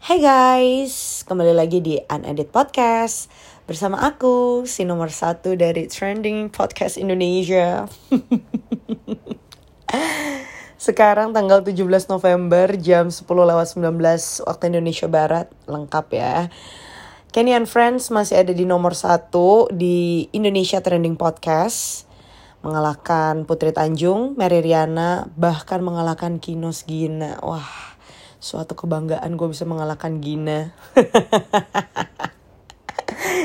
Hai guys, kembali lagi di Unedit Podcast. Bersama aku, si nomor satu dari Trending Podcast Indonesia. Sekarang tanggal 17 November jam 10 lewat 19 waktu Indonesia Barat. Lengkap ya. Kenny and Friends masih ada di nomor satu di Indonesia Trending Podcast. Mengalahkan Putri Tanjung, Mary Riana, bahkan mengalahkan Kinos Gina. Wah, suatu kebanggaan gue bisa mengalahkan Gina.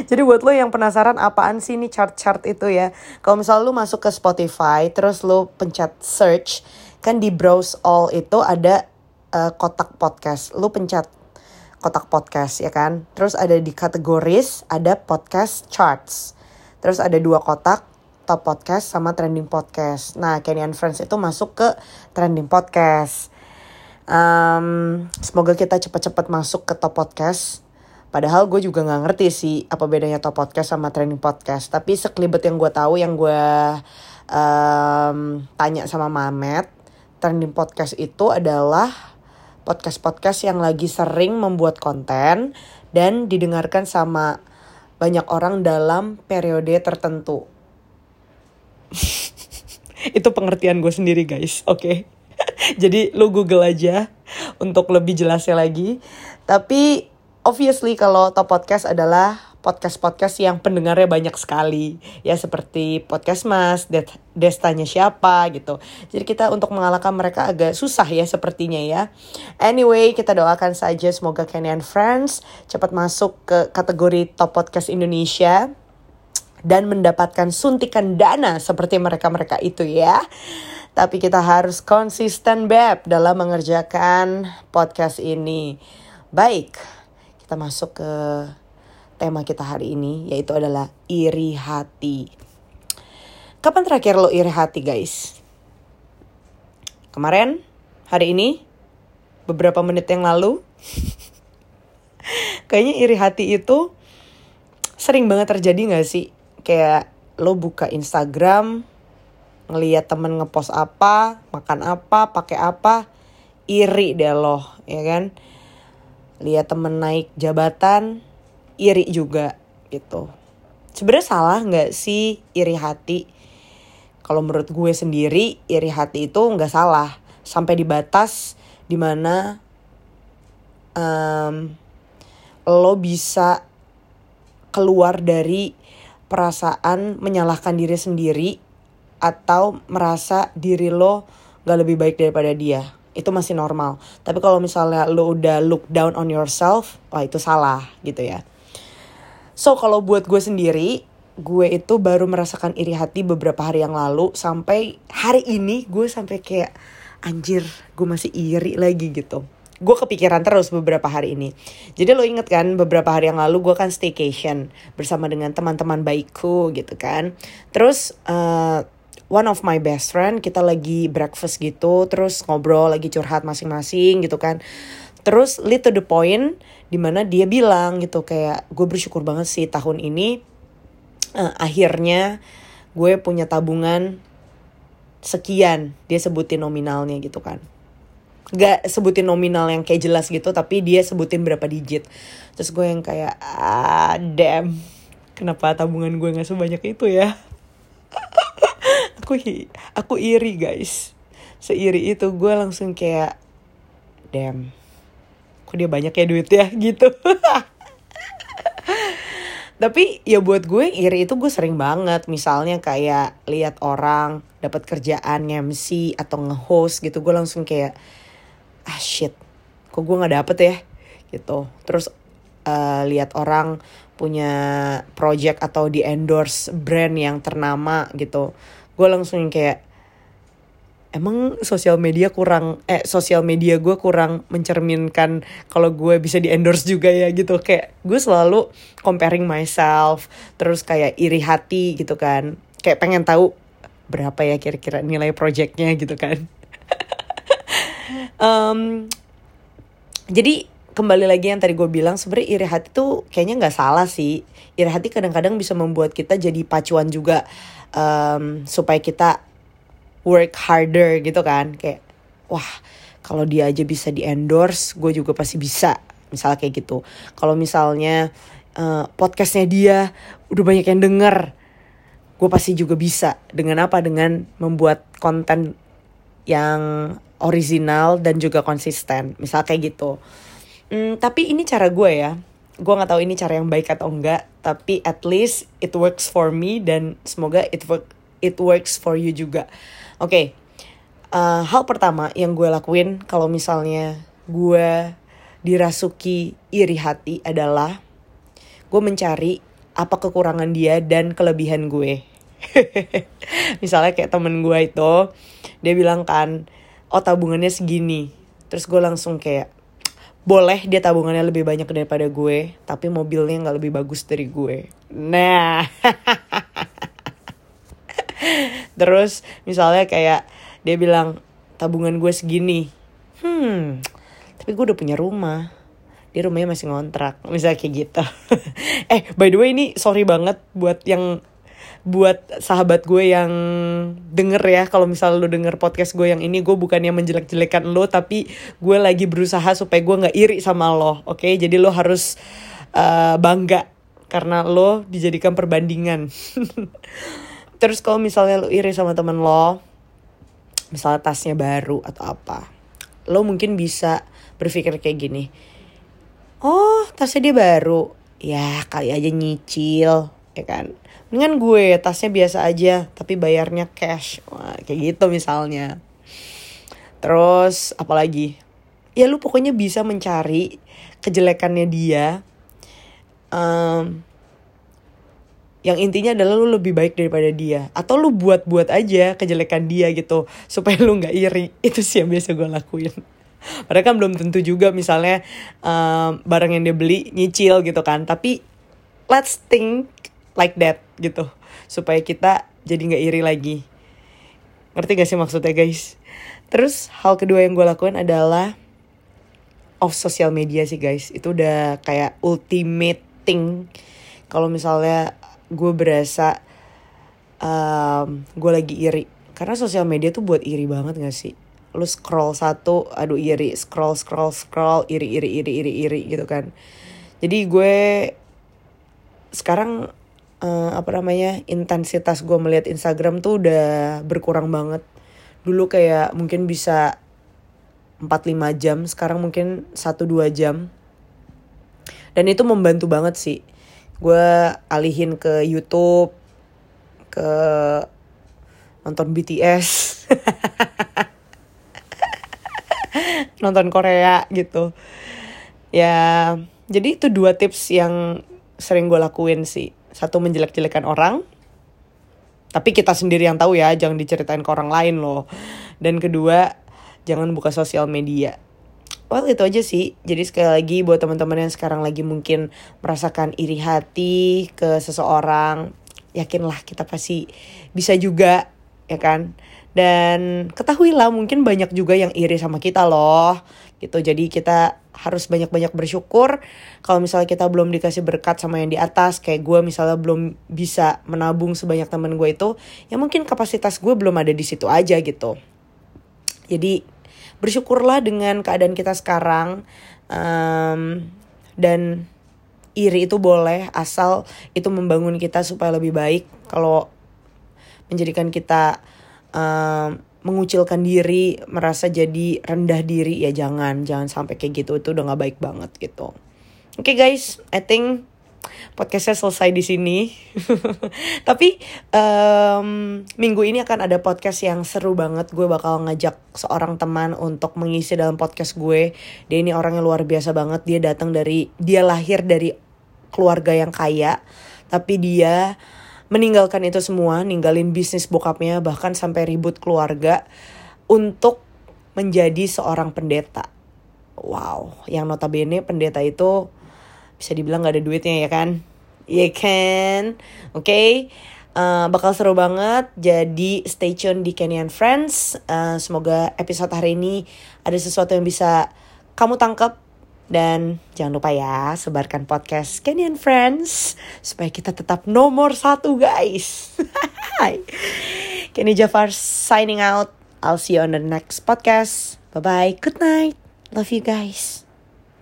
Jadi buat lo yang penasaran apaan sih ini chart-chart itu ya. Kalau misal lo masuk ke Spotify, terus lo pencet search, kan di browse all itu ada uh, kotak podcast. Lo pencet kotak podcast ya kan. Terus ada di kategoris, ada podcast charts. Terus ada dua kotak, top podcast sama trending podcast. Nah, Kenny and Friends itu masuk ke trending podcast. Um, semoga kita cepat-cepat masuk ke top podcast. Padahal gue juga nggak ngerti sih apa bedanya top podcast sama trending podcast. Tapi sekelibet yang gue tahu yang gue um, tanya sama Mamet, trending podcast itu adalah podcast-podcast yang lagi sering membuat konten dan didengarkan sama banyak orang dalam periode tertentu itu pengertian gue sendiri guys oke okay? jadi lu google aja untuk lebih jelasnya lagi tapi obviously kalau top podcast adalah podcast-podcast yang pendengarnya banyak sekali ya seperti podcast Mas, Des Destanya siapa gitu. Jadi kita untuk mengalahkan mereka agak susah ya sepertinya ya. Anyway, kita doakan saja semoga Kenny and Friends cepat masuk ke kategori top podcast Indonesia dan mendapatkan suntikan dana seperti mereka-mereka itu ya. Tapi kita harus konsisten beb dalam mengerjakan podcast ini. Baik, kita masuk ke tema kita hari ini yaitu adalah iri hati. Kapan terakhir lo iri hati guys? Kemarin? Hari ini? Beberapa menit yang lalu? Kayaknya iri hati itu sering banget terjadi gak sih? kayak lo buka Instagram ngeliat temen ngepost apa makan apa pakai apa iri deh lo ya kan? Lihat temen naik jabatan iri juga gitu. Sebenarnya salah nggak sih iri hati? Kalau menurut gue sendiri iri hati itu nggak salah. Sampai di batas di mana um, lo bisa keluar dari perasaan menyalahkan diri sendiri atau merasa diri lo gak lebih baik daripada dia itu masih normal tapi kalau misalnya lo udah look down on yourself wah itu salah gitu ya so kalau buat gue sendiri gue itu baru merasakan iri hati beberapa hari yang lalu sampai hari ini gue sampai kayak anjir gue masih iri lagi gitu gue kepikiran terus beberapa hari ini. Jadi lo inget kan beberapa hari yang lalu gue kan staycation bersama dengan teman-teman baikku gitu kan. Terus uh, one of my best friend kita lagi breakfast gitu, terus ngobrol lagi curhat masing-masing gitu kan. Terus lead to the point di mana dia bilang gitu kayak gue bersyukur banget sih tahun ini uh, akhirnya gue punya tabungan sekian dia sebutin nominalnya gitu kan. Gak sebutin nominal yang kayak jelas gitu tapi dia sebutin berapa digit. Terus gue yang kayak ah damn kenapa tabungan gue nggak sebanyak itu ya aku aku iri guys. Seiri itu gue langsung kayak damn kok dia banyak ya duit ya gitu. Tapi ya buat gue iri itu gue sering banget. Misalnya kayak lihat orang dapat kerjaan MC atau nge-host gitu gue langsung kayak ah shit kok gue nggak dapet ya? Gitu. Terus uh, lihat orang punya project atau di endorse brand yang ternama gitu gue langsung kayak emang sosial media kurang eh sosial media gue kurang mencerminkan kalau gue bisa di endorse juga ya gitu. Kayak gue selalu comparing myself terus kayak iri hati gitu kan. Kayak pengen tahu berapa ya kira-kira nilai projectnya gitu kan. Um, jadi kembali lagi yang tadi gue bilang sebenarnya iri hati tuh kayaknya nggak salah sih. Iri hati kadang-kadang bisa membuat kita jadi pacuan juga um, supaya kita work harder gitu kan. Kayak wah kalau dia aja bisa di endorse gue juga pasti bisa. Misalnya kayak gitu. Kalau misalnya uh, podcastnya dia udah banyak yang denger gue pasti juga bisa. Dengan apa? Dengan membuat konten yang original dan juga konsisten. Misal kayak gitu hmm, tapi ini cara gue ya. Gue nggak tahu ini cara yang baik atau enggak tapi at least it works for me dan semoga it work it works for you juga. Oke okay. uh, hal pertama yang gue lakuin kalau misalnya gue dirasuki iri hati adalah gue mencari apa kekurangan dia dan kelebihan gue. Misalnya kayak temen gue itu dia bilang kan oh tabungannya segini. Terus gue langsung kayak boleh dia tabungannya lebih banyak daripada gue tapi mobilnya nggak lebih bagus dari gue. Nah. Terus misalnya kayak dia bilang tabungan gue segini. Hmm tapi gue udah punya rumah. Dia rumahnya masih ngontrak. Misalnya kayak gitu. Eh by the way ini sorry banget buat yang buat sahabat gue yang denger ya kalau misal lo denger podcast gue yang ini gue bukannya menjelek-jelekan lo tapi gue lagi berusaha supaya gue nggak iri sama lo oke? Okay? jadi lo harus uh, bangga karena lo dijadikan perbandingan. Terus kalau misalnya lo iri sama temen lo misalnya tasnya baru atau apa lo mungkin bisa berpikir kayak gini oh tasnya dia baru. Ya kali aja nyicil ya kan? Dengan gue tasnya biasa aja tapi bayarnya cash. Wah, kayak gitu misalnya. Terus apalagi? Ya lu pokoknya bisa mencari kejelekannya dia. Um, yang intinya adalah lu lebih baik daripada dia. Atau lu buat-buat aja kejelekan dia gitu supaya lu nggak iri. Itu sih yang biasa gue lakuin. Padahal kan belum tentu juga misalnya um, barang yang dia beli nyicil gitu kan. Tapi let's think like that gitu. Supaya kita jadi nggak iri lagi. Ngerti gak sih maksudnya guys? Terus hal kedua yang gue lakuin adalah off sosial media sih guys. Itu udah kayak ultimate thing. Kalau misalnya gue berasa um, gue lagi iri. Karena sosial media tuh buat iri banget gak sih? Lu scroll satu aduh iri. Scroll scroll scroll iri iri iri iri iri gitu kan. Jadi gue sekarang uh, apa namanya intensitas gue melihat Instagram tuh udah berkurang banget. Dulu kayak mungkin bisa 4-5 jam sekarang mungkin 1-2 jam. Dan itu membantu banget sih. Gue alihin ke YouTube ke nonton BTS nonton Korea gitu. Ya jadi itu dua tips yang sering gue lakuin sih satu menjelek-jelekan orang tapi kita sendiri yang tahu ya jangan diceritain ke orang lain loh. Dan kedua jangan buka sosial media. Well itu aja sih. Jadi sekali lagi buat teman-teman yang sekarang lagi mungkin merasakan iri hati ke seseorang yakinlah kita pasti bisa juga ya kan? Dan ketahuilah mungkin banyak juga yang iri sama kita loh gitu. Jadi kita harus banyak-banyak bersyukur kalau misalnya kita belum dikasih berkat sama yang di atas. Kayak gue misalnya belum bisa menabung sebanyak temen gue itu ya mungkin kapasitas gue belum ada di situ aja gitu. Jadi bersyukurlah dengan keadaan kita sekarang um, dan iri itu boleh asal itu membangun kita supaya lebih baik. Kalau menjadikan kita um, mengucilkan diri, merasa jadi rendah diri ya jangan, jangan sampai kayak gitu itu udah nggak baik banget gitu. Oke okay guys, I think podcastnya selesai di sini. Tapi um, minggu ini akan ada podcast yang seru banget. Gue bakal ngajak seorang teman untuk mengisi dalam podcast gue. Dia ini orang yang luar biasa banget. Dia datang dari, dia lahir dari keluarga yang kaya, tapi dia meninggalkan itu semua, ninggalin bisnis bokapnya, bahkan sampai ribut keluarga untuk menjadi seorang pendeta. Wow, yang notabene pendeta itu bisa dibilang gak ada duitnya ya kan? Iya kan? Oke, okay? uh, bakal seru banget. Jadi stay tune di Kenyan Friends. Uh, semoga episode hari ini ada sesuatu yang bisa kamu tangkap dan jangan lupa ya, sebarkan podcast Kenyan Friends supaya kita tetap nomor satu guys. Kenny Jafar signing out. I'll see you on the next podcast. Bye-bye. Good night. Love you guys.